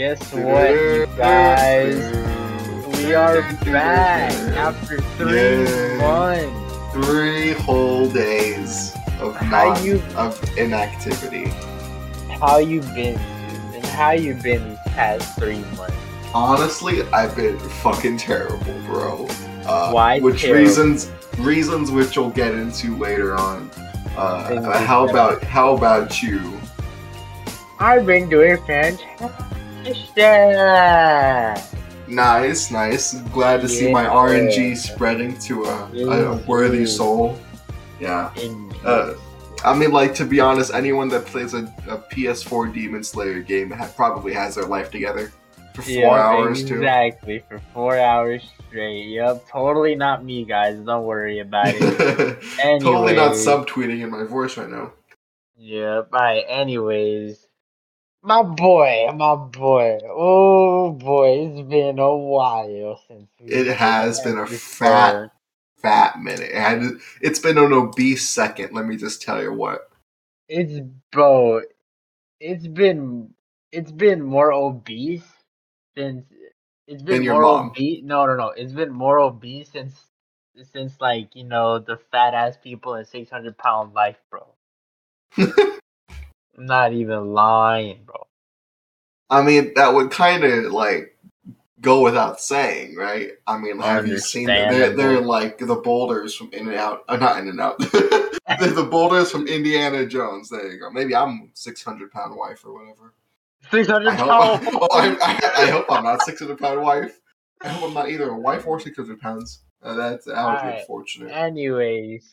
Guess what, you guys? We are back after three Yay. months. Three whole days of How you- of inactivity. How you been, Susan? How you been these past three months? Honestly, I've been fucking terrible, bro. Uh, Why Which terrible? reasons? Reasons which we'll get into later on. Uh, how about how about you? I've been doing fantastic. Nice, nice. Glad to see my RNG spreading to a, a worthy soul. Yeah. Uh, I mean, like to be honest, anyone that plays a, a PS4 Demon Slayer game ha- probably has their life together for four Yep, hours too. Exactly, for four hours straight. Yep, totally not me, guys. Don't worry about it. totally not subtweeting in my voice right now. Yep. Alright, anyways. My boy, my boy. Oh boy, it's been a while since we It has been a fat- Fat minute. It had, it's been an obese second. Let me just tell you what. It's bro. It's been it's been more obese since it's been more mom. obese. No, no, no. It's been more obese since since like you know the fat ass people in six hundred pound life, bro. I'm not even lying, bro. I mean, that would kind of like go without saying, right? I mean, have you seen them? They're, they're like the boulders from In and Out. Uh, not In and Out. they're the boulders from Indiana Jones. There you go. Maybe I'm 600 pound wife or whatever. Six hundred I hope, oh, I, I, I hope I'm not 600 pound wife. I hope I'm not either a wife or 600 pounds. Uh, that's that would be Alright. unfortunate. Anyways,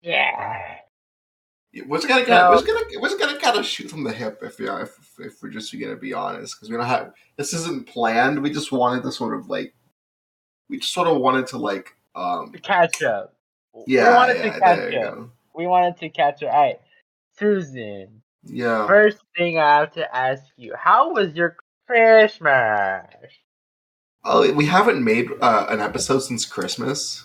yeah. Just gonna, No. we're just gonna, we're gonna kind of shoot from the hip if are, if, if we're just gonna be honest, because we don't have this isn't planned. We just wanted to sort of like, we just sort of wanted to like, um, Catch up. yeah, we wanted yeah, to catch up. go. We wanted to catch up. Alright, Susan. Yeah, First thing I have to ask you: How was your Christmas? oh, we haven't made uh, an episode since Christmas.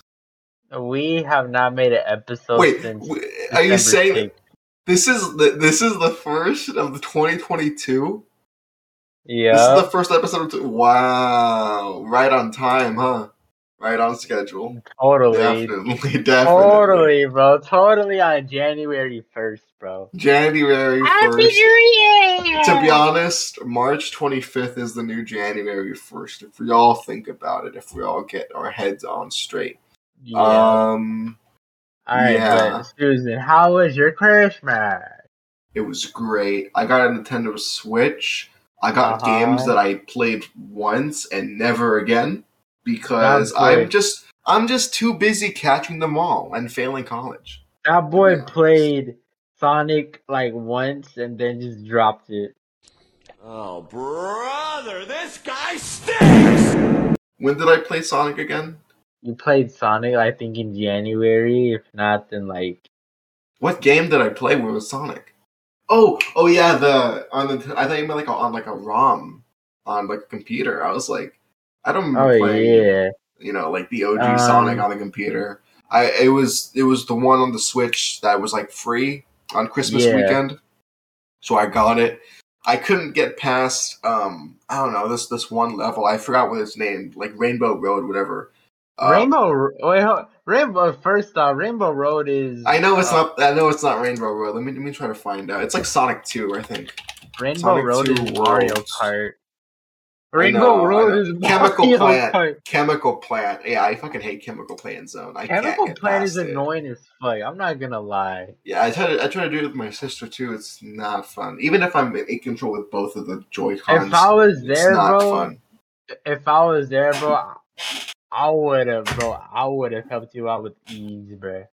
We have not made an episode Wait, since. w- are you December saying 6th. This is the this is the first of the 2022? Yeah. This is the first episode. Of, wow, right on time, huh? Right on schedule. totally, Definitely, definitely. totally, bro, totally on January first, bro. January Happy first. New Year! To be honest, March 25th is the new January 1st. If we all think about it, if we all get our heads on straight. yeah. Um, All right, yeah. but Susan, how was your Christmas? it was great. I got a Nintendo Switch. I got uh-huh. games that I played once and never again because I'm just I'm just too busy catching them all and failing college. That boy Yeah. played Sonic like once and then just dropped it. Oh, brother, this guy stinks! When did I play Sonic again? You played Sonic, I think, in January. If not, then like What game did I play with Sonic? Oh, oh yeah, the on the I thought you meant like a, on like a ROM on like a computer. I was like, I don't remember oh playing, yeah, you know, like the OG Um, Sonic on the computer. I it was it was the one on the Switch that was like free on Christmas Yeah. weekend, so I got it. I couldn't get past um I don't know this this one level. I forgot what it's named, like Rainbow Road, whatever. Uh, Rainbow. Wait, hold, Rainbow. First off, Rainbow Road is. I know it's uh, not. I know it's not Rainbow Road. Let me let me try to find out. It's like Sonic Two, I think. Rainbow Sonic Road 2 is Mario Kart. Rainbow know, Road is Chemical Mario Plant. Kart. Chemical Plant. Yeah, I fucking hate Chemical Plant Zone. I Chemical Plant is it. annoying as fuck. I'm not gonna lie. Yeah, I try to I try to do it with my sister too. It's not fun. Even if I'm in control with both of the Joy Cons, If I was it's there, not bro, fun. if I was there, bro, I would have, bro. I would have helped you out with ease, bro.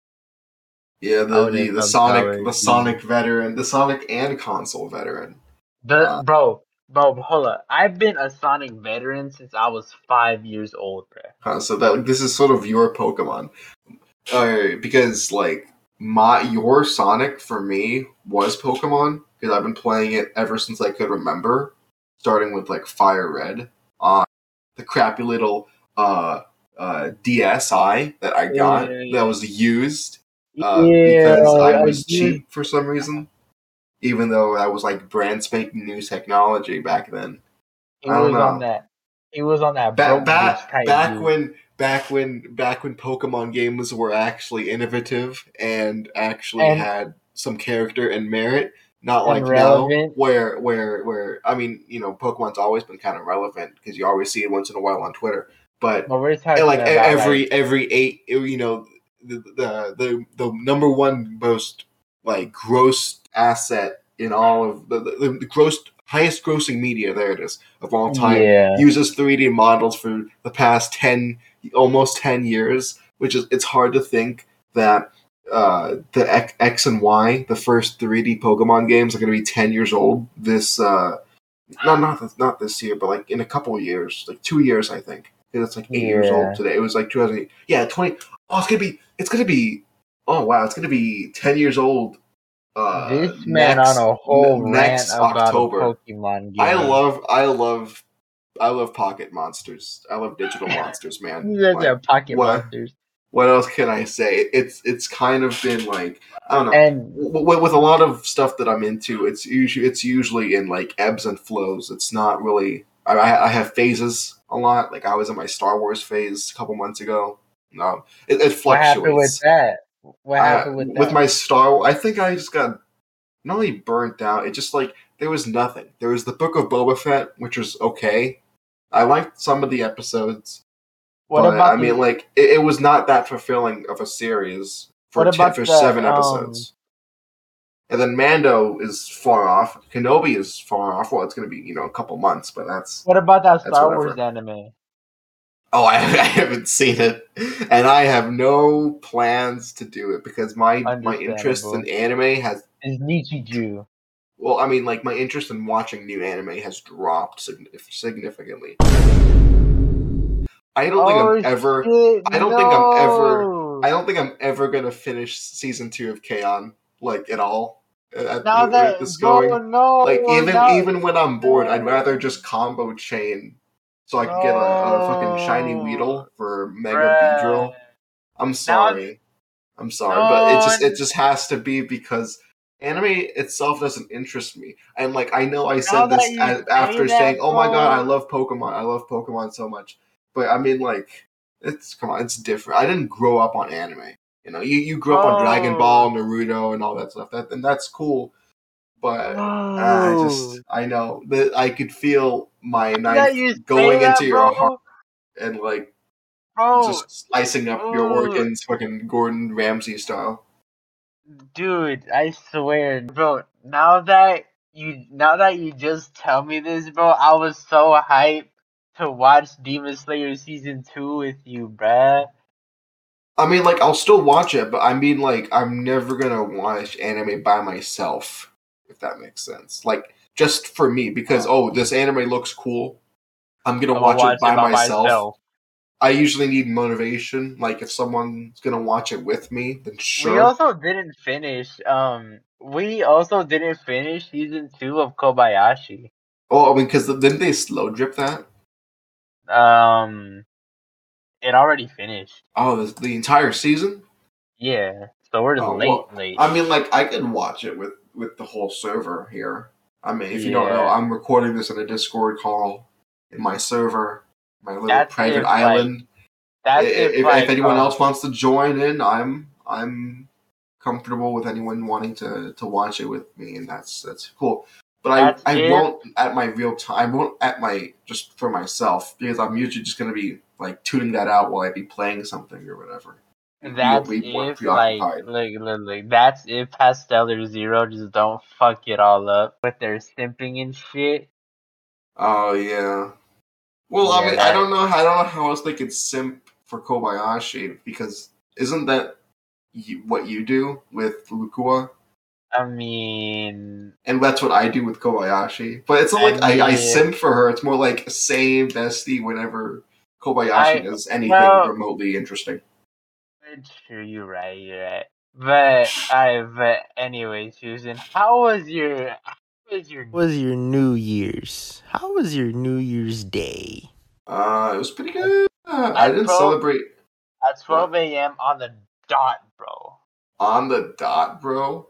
Yeah, the the, the Sonic the Sonic veteran, the Sonic and console veteran. The Uh, bro, bro, hold up. I've been a Sonic veteran since I was five years old, bro. Huh, so that this is sort of your Pokemon, uh, because like my your Sonic for me was Pokemon because I've been playing it ever since I could remember, starting with like Fire Red on the crappy little uh uh DSi that I got Yeah, yeah. that was used uh, because I was cheap for some reason, even though that was like brand spanking new technology back then. It I don't was on that. He was on that back broke back dude. when back when back when Pokemon games were actually innovative and actually And- had some character and merit, not like now where where where I mean you know Pokemon's always been kind of relevant because you always see it once in a while on Twitter, but talking like every like, every eight you know the, the the the number one most like gross asset in all of the the, the gross highest grossing media there it is of all time Yeah. uses 3D models for the past 10 almost 10 years which is it's hard to think that uh, the X, X and Y the first 3D Pokemon games are going to be 10 years old this uh not not this, not this year but like in a couple of years like 2 years I think 'Cause it's like 8 years old today it was like 2008 yeah 20 oh it's going to be it's going to be oh wow it's going to be 10 years old uh this man next- on a whole ne- rant next about October. a Pokemon game. I love, I love, I love pocket monsters. I love digital monsters, man. Are Like, pocket what? monsters. what else can I say? It's it's kind of been like I don't know. And W- with a lot of stuff that I'm into, it's usually it's usually in like ebbs and flows. It's not really. I I have phases a lot. Like I was in my Star Wars phase a couple months ago. No, it, it what happened with that? What happened with that? With my Star, I think I just got not only burnt out. It just like there was nothing. There was the Book of Boba Fett, which was okay. I liked some of the episodes, what but about I mean, the, like it, it was not that fulfilling of a series for ten, for the, seven um, episodes. And then Mando is far off. Kenobi is far off. Well, it's going to be you know a couple months, but that's what about that Star. Wars anime? Oh, I, I haven't seen it, and I have no plans to do it because my my interest in anime has Is Nichijou? well, I mean, like my interest in watching new anime has dropped significantly. I don't think Oh, I'm ever. shit, I don't think I'm ever- I don't think I'm ever gonna finish season two of K-On! Like at all. At, Now at that this going, no, like even even when I'm bored, I'd rather just combo chain so I can get a, a fucking shiny No. Weedle for Mega Bruh. Beedrill. I'm sorry. I'm sorry, but it just it just has to be because anime itself doesn't interest me. And like I know I said this you a- say after saying, "Oh my god, I love Pokemon. I love Pokemon so much." But I mean like it's come on, it's different. I didn't grow up on anime. You know, you you grew up on Dragon Oh. Ball, Naruto and all that stuff. That and that's cool. But uh, I just I know that I could feel my knife going that, into your bro, heart and like bro, just slicing up your Oh. organs, fucking Gordon Ramsay style. dude, I swear, bro. Now that you, now that you just tell me this, bro, I was so hyped to watch Demon Slayer season two with you, bruh. I mean, like I'll still watch it, but I mean, like I'm never gonna watch anime by myself, if that makes sense. Like just for me, because oh, this anime looks cool. I'm gonna I'ma watch, it by myself. myself. I usually need motivation. Like if someone's gonna watch it with me, then sure. We also didn't finish. Um, we also didn't finish season two of Kobayashi. oh, I mean, because didn't they slow drip that? Um, it already finished. Oh, the, the entire season. Yeah, so we're Oh, late, well, late. I mean, like I could watch it with with the whole server here. I mean, if you don't know, I'm recording this in a Discord call in my server, my little That's private if, like, island. That's if, if, like, if anyone um, else wants to join in, I'm I'm comfortable with anyone wanting to to watch it with me, and that's that's cool. But I, That's I won't at my real time. I won't at my just for myself because I'm usually just gonna be like tuning that out while I be playing something or whatever. That's be more if like, like, like, that's if Pasteller Zero just don't fuck it all up with their simping and shit. Oh yeah. Well, I mean, that- I don't know. I don't know how else they could simp for Kobayashi because isn't that you, what you do with Lucoa? I mean, And that's what I do with Kobayashi. But it's not I like I, I simp for her. It's more like same bestie whenever Kobayashi I- does anything well- remotely interesting. it's true. You're right. You're right. But I. But anyway, Susan, how was your? How was your? was your New Year's? How was your New Year's Day? Uh, it was pretty good. Uh, I didn't Bro. celebrate At 12 a.m. on the dot, bro. on the dot, bro.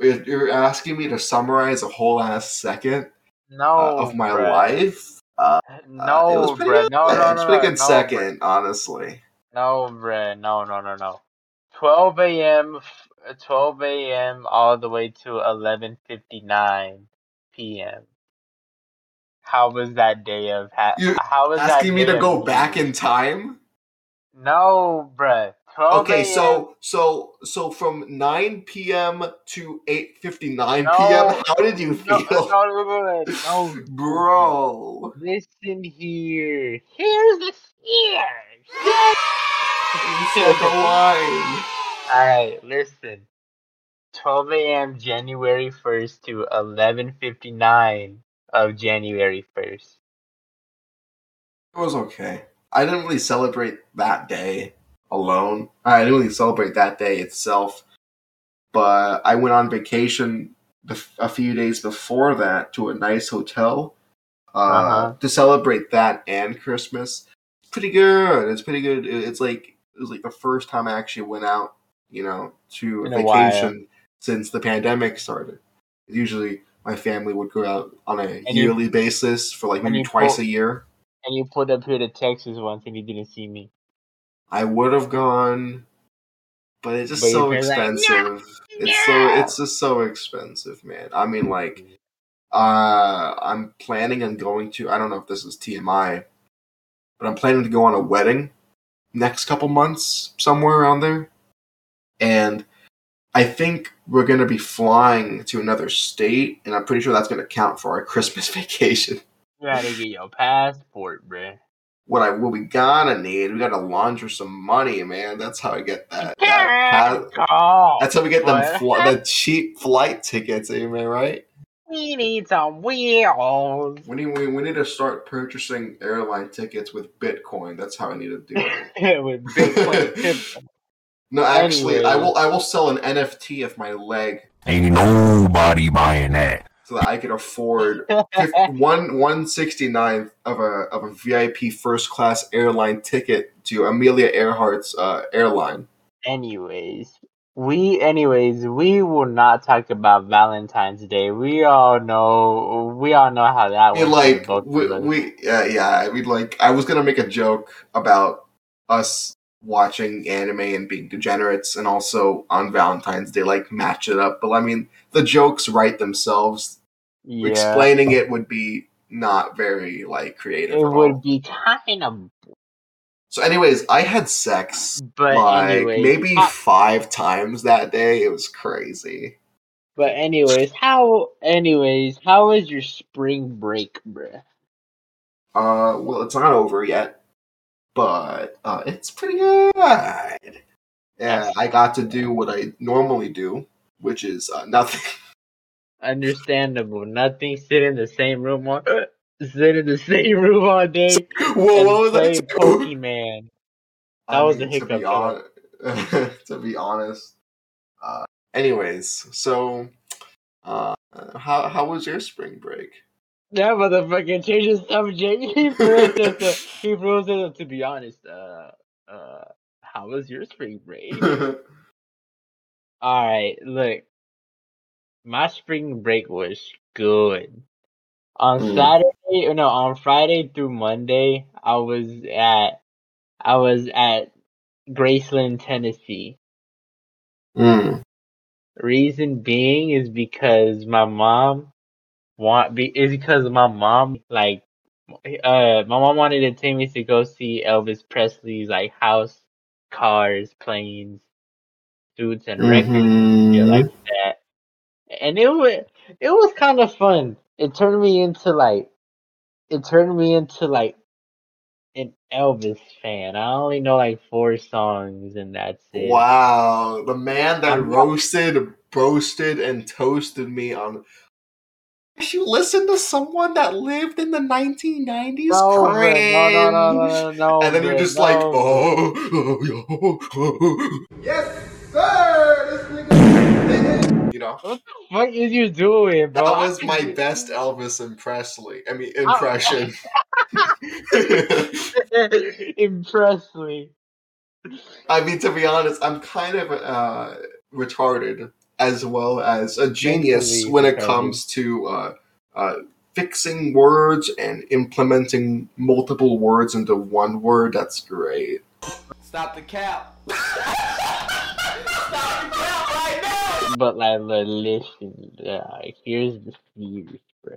You're you're asking me to summarize a whole ass second. No, of my bruh. life. Uh, No, it was pretty good. No, no, no, it's pretty no, good no, second, honestly. No, bruh. No, no, no, no. 12 a.m. 12 a.m. all the way to 11:59 p.m. How was that day of ha- You how was that Asking me day to of go back in time. No, bruh. 12 Okay, so so so from 9 p.m. to 8:59 p.m. No. How did you feel, no, no, no, bro? Listen here. Here's the here. You said the line. Alright, listen. 12 a.m. January 1st to 11:59 of January 1st. It was okay. I didn't really celebrate that day alone. I didn't really celebrate that day itself, but I went on vacation a few days before that to a nice hotel uh, Uh-huh. to celebrate that and Christmas. It's Pretty good. It's pretty good. It's like it was like the first time I actually went out, you know, to a In a vacation since the pandemic started. Usually, my family would go out on a And you- yearly basis for like maybe twice a year. And you pulled up here to Texas once and you didn't see me. I would have gone, but it's just But so parents like, expensive. It's so it's just so expensive, man. I mean, like, uh, I'm planning on going to. I don't know if this is TMI, but I'm planning to go on a wedding next couple months somewhere around there, and I think we're gonna be flying to another state, and I'm pretty sure that's gonna count for our Christmas vacation. You gotta get your passport, bruh. What I what we gotta need, we gotta launder some money, man. That's how I get that. that Oh, that's how we get them fl- the cheap flight tickets, am I right? we need some wheels. We need we, we need to start purchasing airline tickets with Bitcoin. That's how I need to do it. With Bitcoin. No, actually, I will I will sell an NFT of my leg Ain't nobody buying that. So that I could afford one one sixty ninth of a of a VIP first class airline ticket to Amelia Earhart's uh, airline. anyways, we anyways we will not talk about Valentine's Day. We all know we all know how that I mean, went. for like we, we yeah, yeah. I mean, like I was gonna make a joke about us watching anime and being degenerates, and also on Valentine's Day, like match it up. But I mean, the jokes write themselves. yeah, Explaining it would be not very like creative. it would be kind of. So, anyways, I had sex But like anyways, maybe how- five times that day. It was crazy. but anyways, how anyways how was your spring break, bruh? Uh, well, it's not over yet, but uh, it's pretty good. Yeah, I got to do what I normally do, which is uh, nothing. Understandable. Nothing. Sit in the same room all sit in the same room all day Whoa, what was play that? Pokemon. That I was a hiccup, To be, hon- to be honest. Uh, anyways, so uh, how how was your spring break? That motherfucker changed the subject. He froze it. To, he froze it. To be honest, uh, uh, how was your spring break? All right, look, my spring break was good. On Mm. Saturday, no, on Friday through Monday, I was at, I was at Graceland, Tennessee. Mm. Reason being is because my mom want be is because my mom like uh my mom wanted to take me to go see Elvis Presley's like house, cars, planes, suits and records Mhm. shit like that. And it was it was kind of fun. It turned me into like it turned me into like an Elvis fan. I only know like four songs and that's it. Wow, the man that I'm not- roasted, boasted, and toasted me on. You listen to someone that lived in the 1990s? No, Cringe. no, no, no, no, no, no. And then you're just no, like, bruh. oh, oh, oh, yes, sir. You know, What the fuck is you doing, bro? that was my best Elvis and Presley. I mean, impression. Impress me. I mean, to be honest, I'm kind of uh, retarded as well as a genius Mentally when it retarded. comes to uh, uh, fixing words and implementing multiple words into one word. That's great. Stop the cap. Stop the cap right now. But like, li- listen, like, here's the series, bro.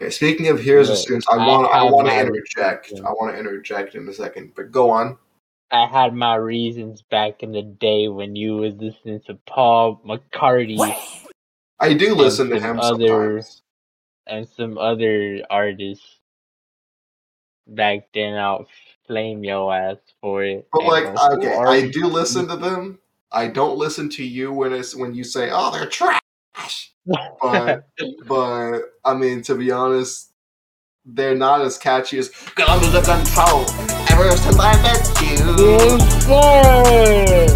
Okay, speaking of here's the Right. students, I I want I have want to interject. reason. I want to interject in a second, but go on. I had my reasons back in the day when you was listening to Paul McCartney I do listen to some him other- sometimes. and some other artists back then. I'll flame your ass for it. But And like, I'm okay, I do listen to them. I don't listen to you when it's when you say, "Oh, they're trash." But but I mean, to be honest, they're not as catchy as "Guns the Control." Ever since I met you, Yes, sir!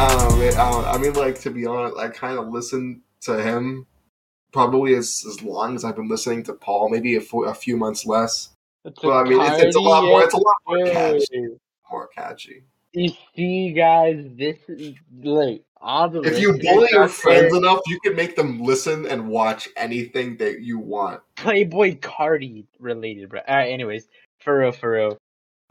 um, it- uh, I mean, like to be honest, I kind of listen to him probably as as long as I've been listening to Paul. Maybe a, few months less. It's Well, I mean, it's, it's a lot more. It's a lot more catchy. More catchy. You see, guys, this is like all the If you bully your friends there, enough, you can make them listen and watch anything that you want. Playboi Carti related, bro. Alright, anyways, for real, for real.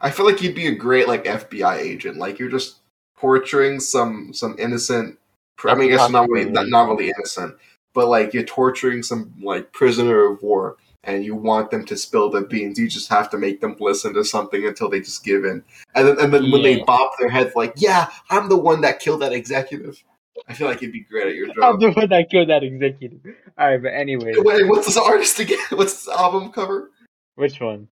I feel like you'd be a great like FBI agent. Like you're just torturing some some innocent. I mean, I guess not really not, not really innocent, but like you're torturing some like prisoner of war, and you want them to spill the beans. You just have to make them listen to something until they just give in, and then and then when they Yeah. bop their heads like, "Yeah, I'm the one that killed that executive." I feel like you'd be great at your job. I'm the one that killed that executive. Alright, but anyway, Wait, what's this artist again? What's this album cover? which one?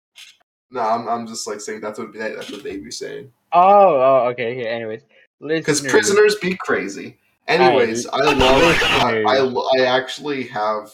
No, I'm, I'm just like saying that's what that's what they'd be saying. Oh, oh, okay, here, anyways. Because prisoners be crazy. Anyways, I Alright, love. I, I I actually have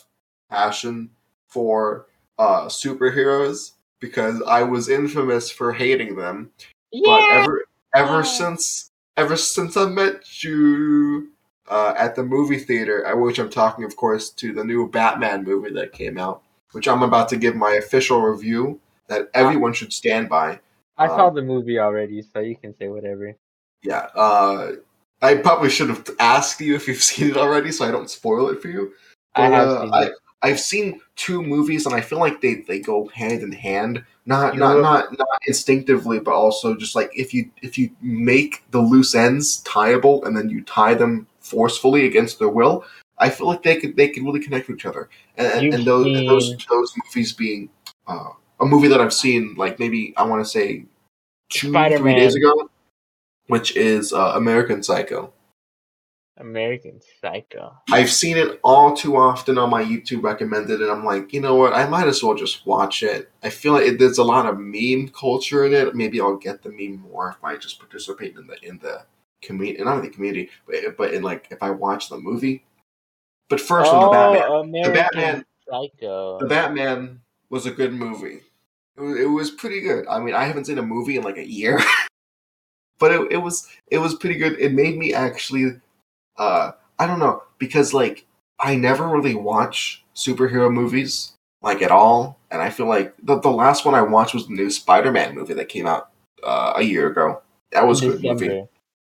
passion for uh superheroes because I was infamous for hating them. But yeah, ever ever Yeah. since ever since I met you uh, at the movie theater, I- which I'm talking, of course, to the new Batman movie that came out, which I'm about to give my official review that everyone should stand by. I saw um, the movie already, so you can say whatever. Yeah, uh, I probably should have asked you if you've seen it already, so I don't spoil it for you. I have uh, seen I. I've seen two movies, and I feel like they, they go hand in hand. Not You not know- not not instinctively, but also just like if you if you make the loose ends tieable, and then you tie them forcefully against their will, I feel like they could they could really connect with each other. And, and, and those and those those movies being uh, a movie that I've seen like maybe I want to say two three Spider-Man. days ago, which is uh, American Psycho. American Psycho. I've seen it all too often on my YouTube recommended, and I'm like, you know what? I might as well just watch it. I feel like it, there's a lot of meme culture in it. Maybe I'll get the meme more if I just participate in the in the community, not in the community, but but in like if I watch the movie. But first, on the Batman, oh, American Batman- Psycho. the Batman was a good movie. It was, it was pretty good. I mean, I haven't seen a movie in like a year, but it, it was it was pretty good. It made me actually, uh, I don't know, because like I never really watch superhero movies like at all, and I feel like the the last one I watched was the new Spider Man movie that came out uh, a year ago. That was a good movie.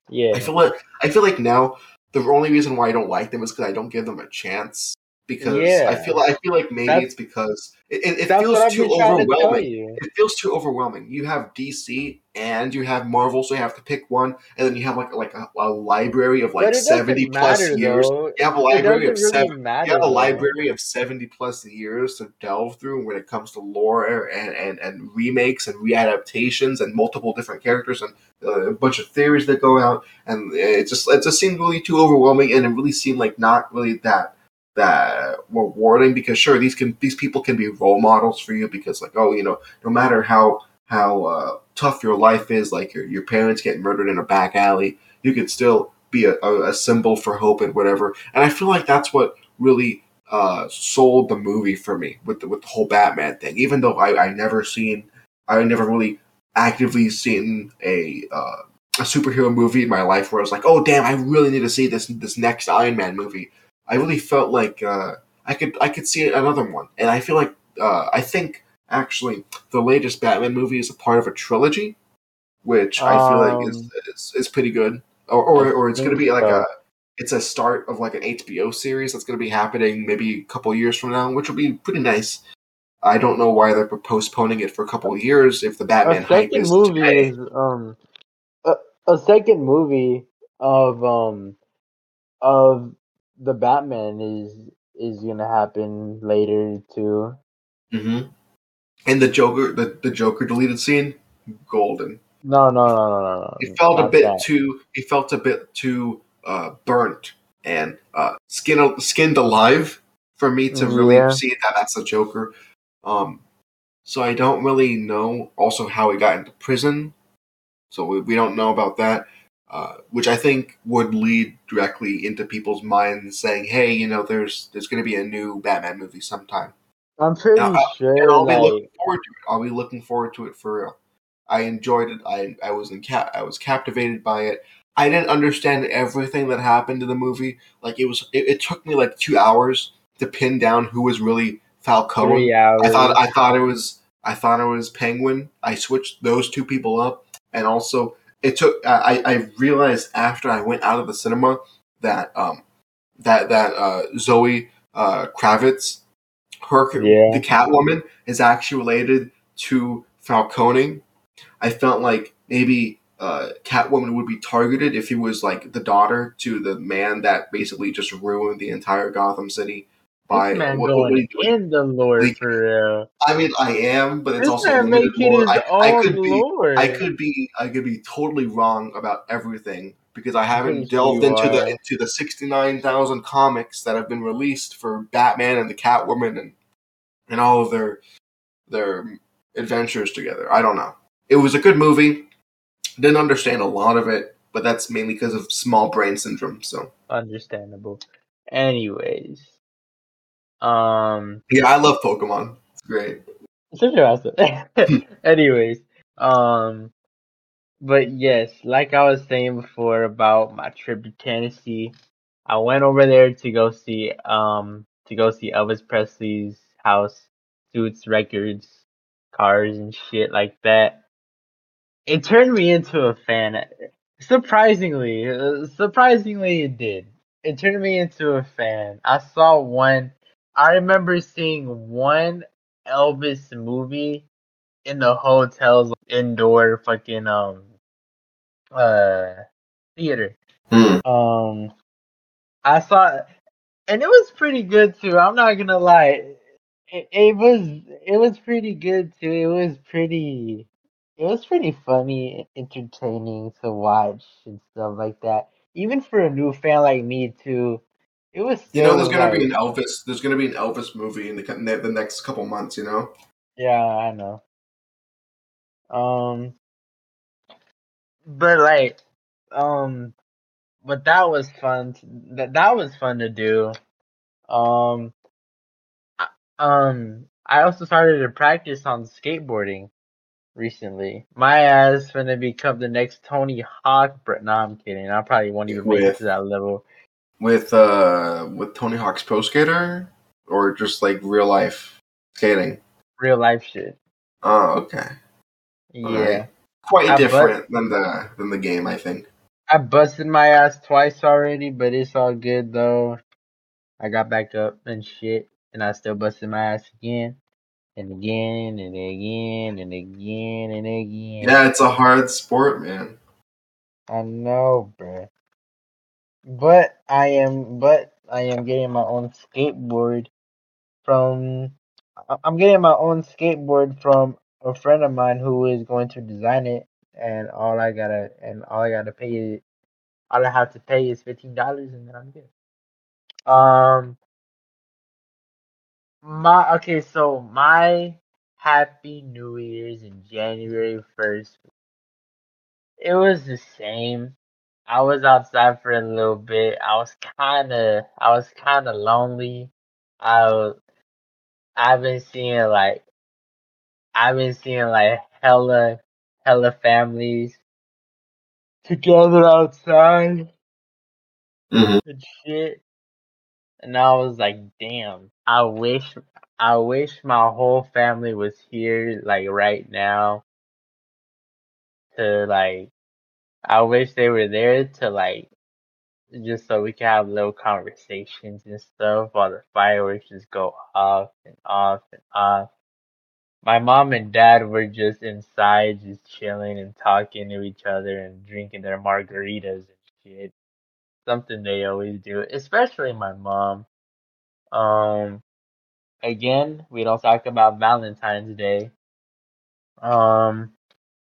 Yeah. I feel like I feel like now the only reason why I don't like them is because I don't give them a chance. Because Yeah. I feel I feel like maybe That's- it's because it, it, it feels too to overwhelming. you. It feels too overwhelming. You have DC and you have Marvel, so you have to pick one, and then you have like like a, a library of like but it doesn't seventy plus matter, years. Though. You have a library of doesn't seven. matter. You have a though. library of seventy plus years to delve through when it comes to lore and, and, and remakes and readaptations and multiple different characters and uh, a bunch of theories that go out and it just it just seemed really too overwhelming and it really seemed like not really that that rewarding because sure these can these people can be role models for you because like oh you know no matter how how uh, tough your life is like your your parents get murdered in a back alley you can still be a, a, a symbol for hope and whatever and I feel like that's what really uh, sold the movie for me with the, with the whole Batman thing even though I I never seen I never really actively seen a uh, a superhero movie in my life where I was like, oh damn, I really need to see this this next Iron Man movie. I really felt like uh, I could I could see another one, and I feel like uh, I think actually the latest Batman movie is a part of a trilogy, which I feel like is, Um, is is pretty good, or or, or it's going to be like so. a it's a start of like an HBO series that's going to be happening maybe a couple years from now, which will be pretty nice. I don't know why they're postponing it for a couple of years if the Batman a hype second is movie today. is um a, a second movie of um of the Batman is is gonna happen later too. hmm And the Joker, the, the Joker deleted scene, golden. No, no, no, no, no, no. It felt a bit that. too. It felt a bit too uh, burnt and uh, skin skinned alive for me to really Yeah. see that that's a Joker. Um, so I don't really know also how he got into prison. So we, we don't know about that, uh, which I think would lead directly into people's minds saying, "Hey, you know, there's there's going to be a new Batman movie sometime." I'm pretty And I'll- sure. and I'll be like, looking forward to it. I'll be looking forward to it for real. I enjoyed it. I I was in cap. I was captivated by it. I didn't understand everything that happened in the movie. Like it was. It, it took me like two hours to pin down who was really Falcone. three hours. I thought I thought it was I thought it was Penguin. I switched those two people up, and also it took. I I realized after I went out of the cinema that um that that uh, Zoe uh, Kravitz, her Yeah. the Catwoman is actually related to Falcone. I felt like maybe uh, Catwoman would be targeted if he was like the daughter to the man that basically just ruined the entire Gotham City by this man what, what going doing. in the lore Like, for real. I mean, I am, but it's This also limited his I, I could be. I could be, I could be totally wrong about everything because I haven't delved into are. the into the sixty nine thousand comics that have been released for Batman and the Catwoman and and all of their their adventures together. I don't know. It was a good movie. Didn't understand a lot of it, but that's mainly because of small brain syndrome. So Understandable. Anyways, um, yeah, I love Pokemon. It's great. a awesome. Anyways, um, but yes, like I was saying before about my trip to Tennessee, I went over there to go see um to go see Elvis Presley's house, suits, records, cars, and shit like that. It turned me into a fan. Surprisingly, uh, surprisingly, it did. It turned me into a fan. I saw one. I remember seeing one Elvis movie in the hotel's indoor fucking um uh theater. Hmm. Um, I saw, and it was pretty good too. I'm not gonna lie, it, it was it was pretty good too. It was pretty, it was pretty funny, entertaining to watch and stuff like that. Even for a new fan like me too, it was. You know, there's gonna like- be an Elvis. There's gonna be an Elvis movie in the the, the next couple months. You know. Yeah, I know. Um, but like, um, but that was fun. To, that that was fun to do. Um, I- um, I also started to practice on skateboarding recently. My ass gonna become the next Tony Hawk. But no, I'm kidding. I probably won't even make it to that level. With uh with Tony Hawk's Pro Skater or just like real life skating. Real life shit. Oh, okay. Yeah. Alright. Quite I different than the than the game, I think. I busted my ass twice already, but it's all good though. I got back up and shit, and I still busted my ass again, and again, and again, and again, and again. Yeah, it's a hard sport, man. I know, bruh. But I am, but I am getting my own skateboard from. I'm getting my own skateboard from a friend of mine who is going to design it, and all I gotta, and all I gotta pay all I have to pay is fifteen dollars, and then I'm good. Um, my okay, so my Happy New Year's in January first. It was the same. I was outside for a little bit. I was kind of, I was kind of lonely. I, was- I've been seeing like, I've been seeing like hella, hella families together outside Mhm. and shit. And I was like, damn, I wish, I wish my whole family was here, like right now. To like, I wish they were there to like just so we can have little conversations and stuff while the fireworks just go off and off and off. My mom and dad were just inside, just chilling and talking to each other and drinking their margaritas and shit. Something they always do, especially my mom. Um, again, we don't talk about Valentine's Day. Um,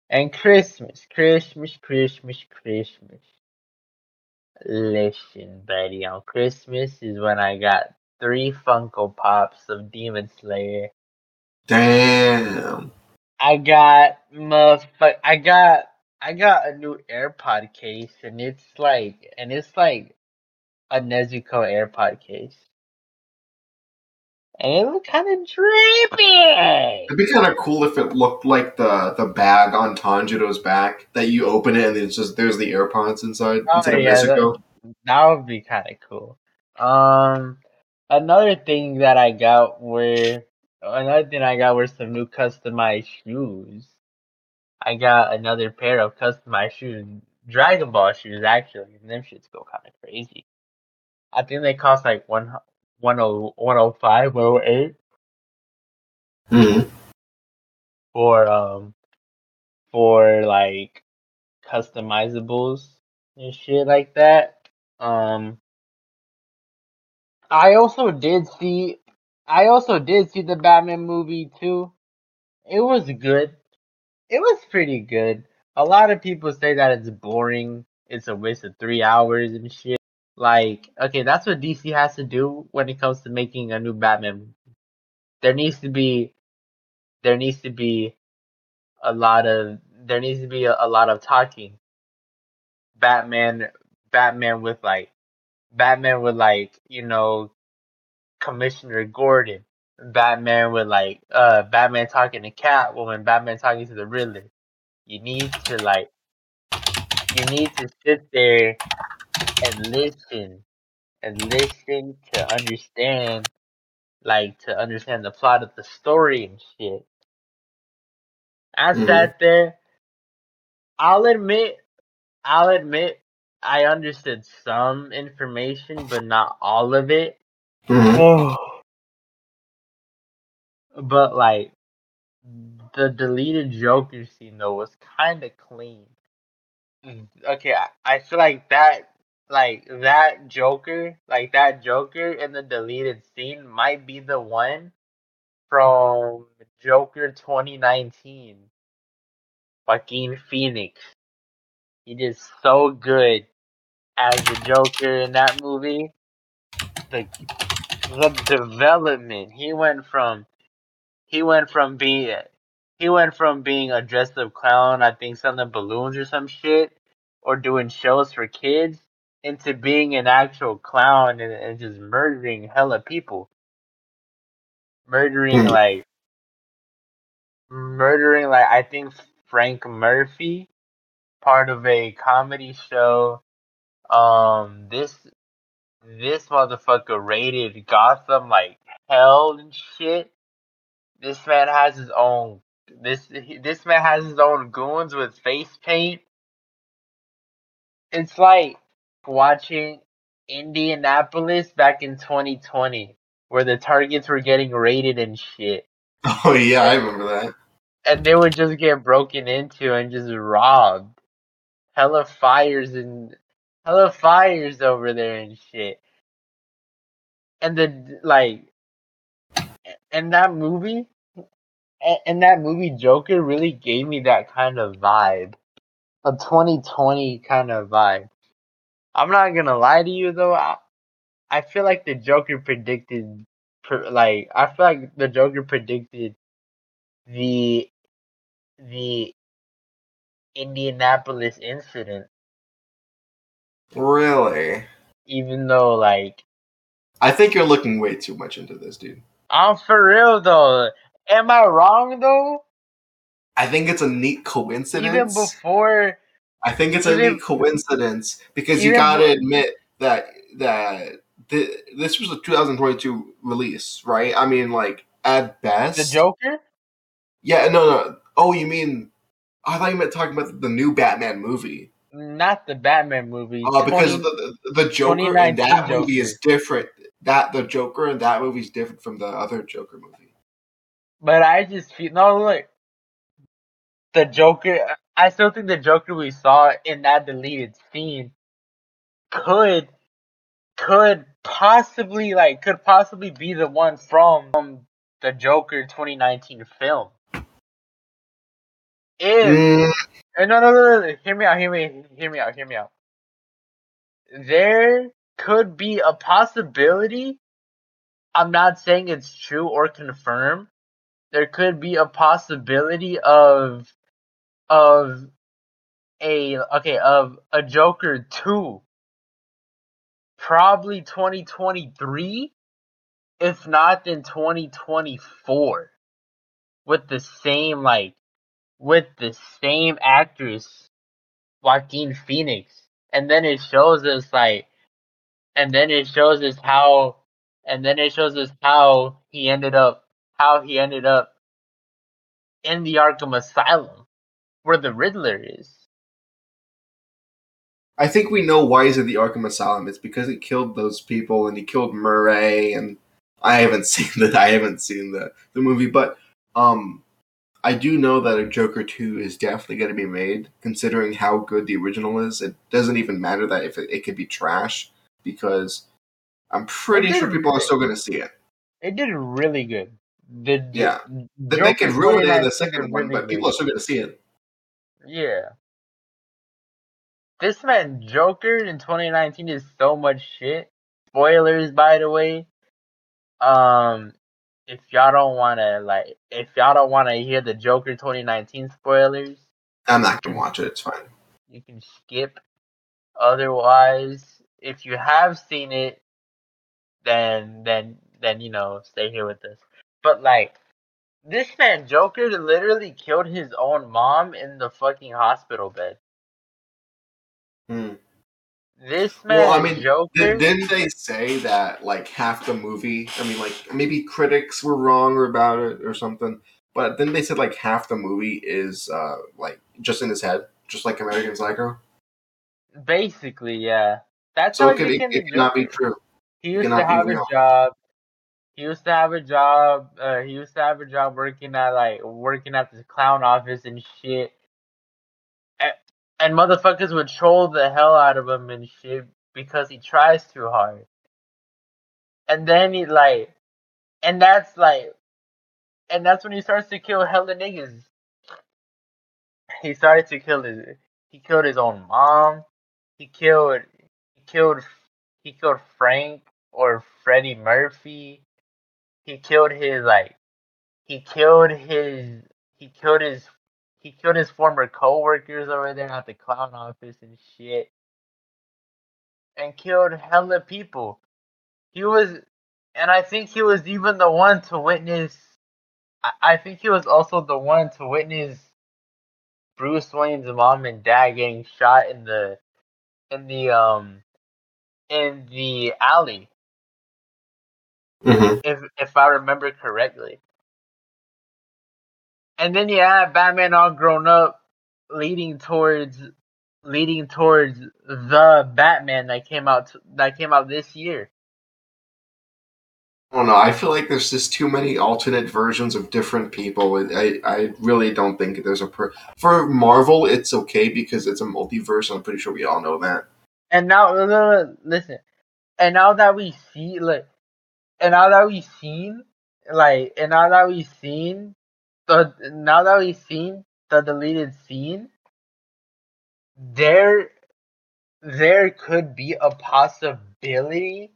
and Christmas, Christmas, Christmas, Christmas. Listen, buddy, on Christmas is when I got three Funko Pops of Demon Slayer. Damn. I got. I got I got a new AirPod case, and it's like, and it's like a Nezuko AirPod case, and it looked kind of drippy. It'd be kind of cool if it looked like the the bag on Tanjiro's back that you open it and it's just there's the AirPods inside Oh, instead yeah, of Nezuko. That would be kind of cool. Um, another thing that I got were another thing I got were some new customized shoes. I got another pair of customized shoes, Dragon Ball shoes actually, and them shits go kind of crazy. I think they cost like one one oh one oh five, one oh eight Mhm. for um for like customizables and shit like that. Um, I also did see, I also did see the Batman movie too. It was good. It was pretty good. A lot of people say that it's boring. It's a waste of three hours and shit. Like, okay, that's what DC has to do when it comes to making a new Batman. There needs to be, there needs to be a lot of, there needs to be a, a lot of talking. Batman, Batman with like, Batman with like, you know, Commissioner Gordon. Batman with like, uh, Batman talking to Catwoman, Batman talking to the Riddler. You need to like, you need to sit there and listen and listen to understand, like, to understand the plot of the story and shit. I Mhm. sat there. I'll admit, I'll admit, I understood some information, but not all of it. Mhm. But like the deleted Joker scene though was kind of clean. Okay, I, I feel like that, like that Joker, like that Joker in the deleted scene might be the one from Joker 2019. Joaquin Phoenix. He did so good as the Joker in that movie. The the development. He went from he went from being he went from being a dressed up clown, I think selling balloons or some shit, or doing shows for kids, into being an actual clown and, and just murdering hella people. Murdering Hmm. like murdering like I think Frank Murphy, part of a comedy show. Um this this motherfucker rated Gotham like hell and shit. This man has his own. This this man has his own goons with face paint. It's like watching Indianapolis back in 2020, where the targets were getting raided and shit, Oh yeah, I remember that. and they would just get broken into and just robbed. Hella fires and hella fires over there and shit. And the like, and that movie, and that movie Joker really gave me that kind of vibe, a 2020 kind of vibe. I'm not gonna lie to you though. I, I feel like the Joker predicted, per- like I feel like the Joker predicted the the Indianapolis incident, Really? even though like I think you're looking way too much into this, dude. I'm for real though. Am I wrong though? I think it's a neat coincidence. Even before I think it's a even- neat coincidence because you even gotta admit that that th- this was a 2022 release, right? I mean, like at best, the Joker, Yeah, no, no. Oh, you mean? I thought you meant talking about the new Batman movie. not the Batman movie. Uh, because 20 the, the the Joker in 2019 that movie is different. That the Joker in that movie is different from the other Joker movie. But I just feel no look. The Joker. I still think the Joker we saw in that deleted scene could could possibly like could possibly be the one from, from the Joker 2019 film. If Mm, Uh, No, no, no, no, hear me out, hear me, hear me out, hear me out. There could be a possibility. I'm not saying it's true or confirmed. There could be a possibility of, of a, okay, of a Joker 2. Probably 2023. If not, then 2024. With the same, like, with the same actress, Joaquin Phoenix, and then it shows us like, and then it shows us how, and then it shows us how he ended up, how he ended up in the Arkham Asylum, where the Riddler is. I think we know why he's in the Arkham Asylum. It's because he killed those people and he killed Murray. And I haven't seen the I haven't seen the the movie, but um, I do know that a Joker two is definitely going to be made. Considering how good the original is, it doesn't even matter that if it, it could be trash because I'm pretty sure people are still going to see it. It did really good. The Yeah. the they can Joker ruin it in the second one, but people are still going to see it. Yeah. This man Joker in 2019 is so much shit. Spoilers, by the way. Um, if y'all don't wanna like, if y'all don't wanna hear the Joker 2019 spoilers, I'm not to watch it. It's fine. you can skip. Otherwise, if you have seen it, then then then you know stay here with us. But like, this man Joker literally killed his own mom in the fucking hospital bed. Hmm. This man Well, I mean, Joker. Did, didn't they say that like half the movie? I mean, like maybe critics were wrong about it or something. But then they said like half the movie is uh like just in his head, just like American Psycho. Basically, yeah. That's So it could it, it cannot be true. He used to have a job. He used to have a job. Uh, he used to have a job working at like working at this clown office and shit. And, and motherfuckers would troll the hell out of him and shit because he tries too hard. And then he like, and that's like, and that's when he starts to kill hella niggas. He started to kill his. He killed his own mom. He killed. He killed. He killed Frank or Freddie Murphy. He killed his like. He killed his. He killed his. He killed his former coworkers over there at the clown office and shit. And killed hella people. He was, and I think he was even the one to witness. I, I think he was also the one to witness Bruce Wayne's mom and dad getting shot in the in the um in the alley Mm-hmm. if if I remember correctly. And then you have Batman all grown up leading towards leading towards the Batman that came out that came out this year. I don't know. I feel like there's just too many alternate versions of different people. I I really don't think there's a per for Marvel. It's okay because it's a multiverse. I'm pretty sure we all know that. And now no, no, no, listen. And now that we see like and now that we've seen like and now that we've seen the now that we've seen the deleted scene there there could be a possibility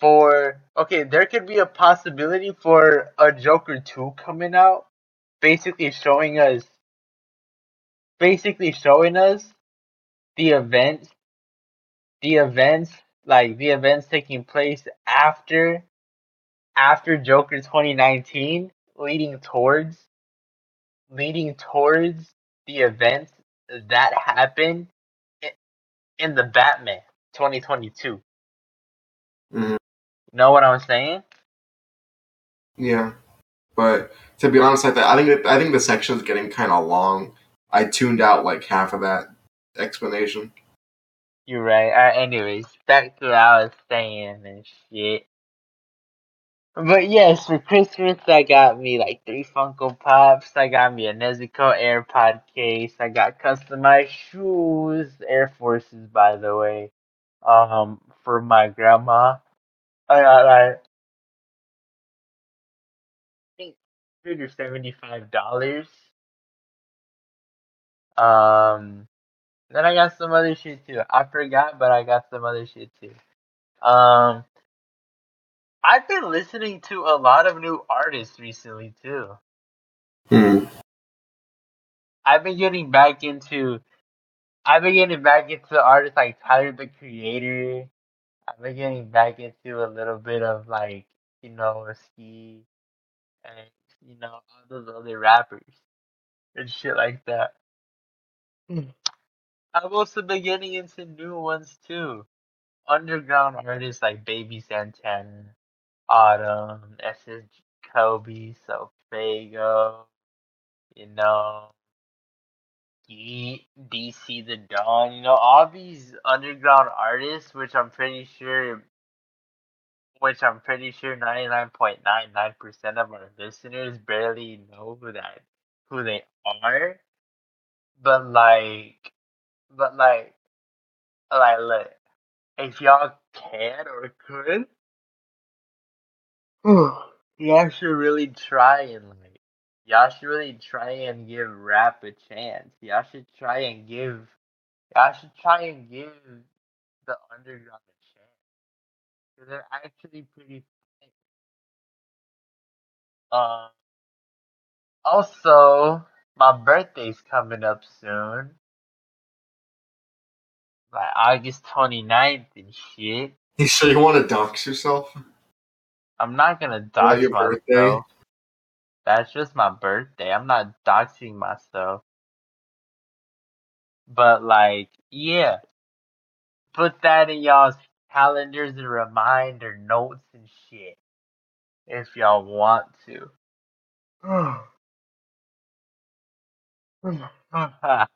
for okay there could be a possibility for a joker 2 coming out basically showing us basically showing us the events the events like the events taking place after after Joker 2019 leading towards leading towards the events that happened in the Batman 2022. Mm-hmm. Know what I'm saying? Yeah, but to be honest, I, th- I think I think the section is getting kind of long. I tuned out like half of that explanation. You're right. Uh, anyways, back to what I was saying and shit. But yes, for Christmas I got me like three Funko Pops. I got me a Nezuko AirPod case. I got customized shoes, Air Forces by the way, um, for my grandma. I got like I think hundred seventy five dollars. Um, then I got some other shit too. I forgot, but I got some other shit too. Um, I've been listening to a lot of new artists recently too. Hmm. I've been getting back into I've been getting back into artists like Tyler the Creator. I've been getting back into a little bit of like, you know, Ski and you know, all those other rappers and shit like that. I've also been getting into new ones too. Underground artists like Baby Santana, Autumn, SS Kobe, Sofaygo, you know, DC the Don, you know, all these underground artists, which I'm pretty sure, which I'm pretty sure 99.99% of our listeners barely know who that, who they are. But like, but like, like, look, if y'all can or could, y'all should really try and like, y'all should really try and give rap a chance. Y'all should try and give, y'all should try and give the underground a chance. Cause they're actually pretty funny. Um, also, my birthday's coming up soon. Like August 29th and shit. You sure you want to dox yourself? I'm not gonna dox your myself. birthday? That's just my birthday. I'm not doxing myself. But like, yeah. Put that in y'all's calendars and reminder notes and shit. If y'all want to.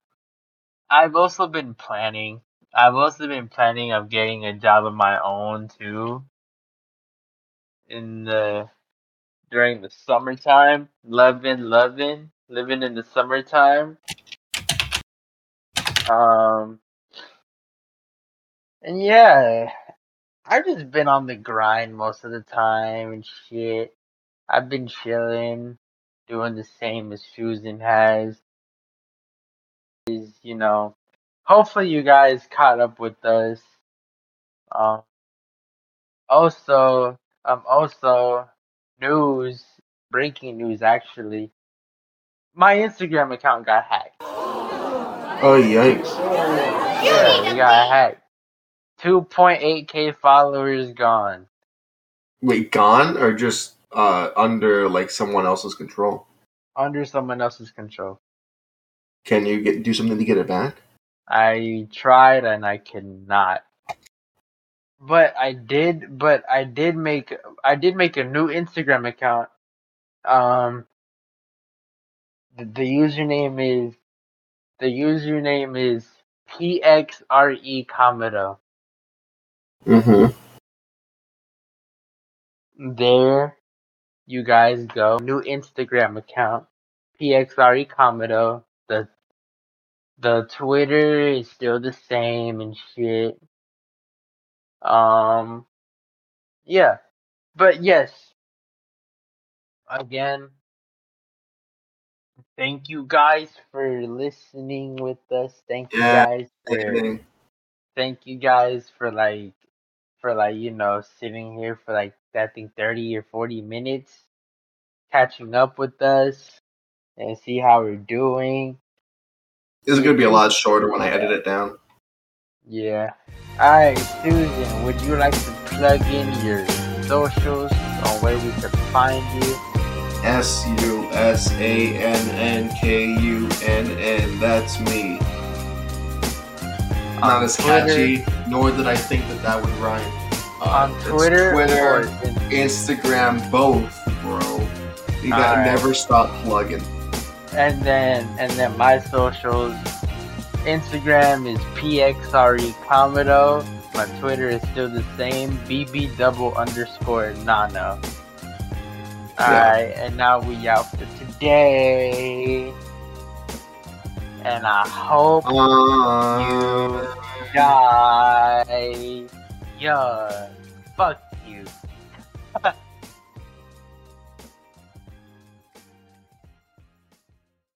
I've also been planning. I've also been planning of getting a job of my own too. In the during the summertime, loving, loving, living in the summertime. Um, and yeah, I've just been on the grind most of the time and shit. I've been chilling, doing the same as Susan has. Is you know, hopefully you guys caught up with us. Um, also, um, also news, breaking news actually. My Instagram account got hacked. Oh yikes! Yeah, we got hacked. 2.8k followers gone. Wait, gone or just uh under like someone else's control? Under someone else's control. Can you get do something to get it back? I tried and I cannot. But I did, but I did make, I did make a new Instagram account. Um, the, the username is, the username is PXRE Comodo. Mm-hmm. There you guys go. New Instagram account. PXRE Comodo. The, the Twitter is still the same and shit. Um, yeah. But yes, again, thank you guys for listening with us. Thank you Yeah, guys for thank you guys for like for like you know sitting here for like I think thirty or forty minutes, catching up with us and see how we're doing. This is gonna be a lot shorter when I edit it down. Yeah. Alright, Susan, would you like to plug in your socials on where we can find you? S U S A N N K U N N. That's me. Not as catchy, nor did I think that that would rhyme. Uh, on Twitter, Twitter, or Instagram, both, bro. You gotta Alright. never stop plugging. And then and then my socials Instagram is PXRE pxrecomodo. My Twitter is still the same, bb double underscore nano. Alright, and now we out for today. And I hope Uh, die. Yeah, fuck you.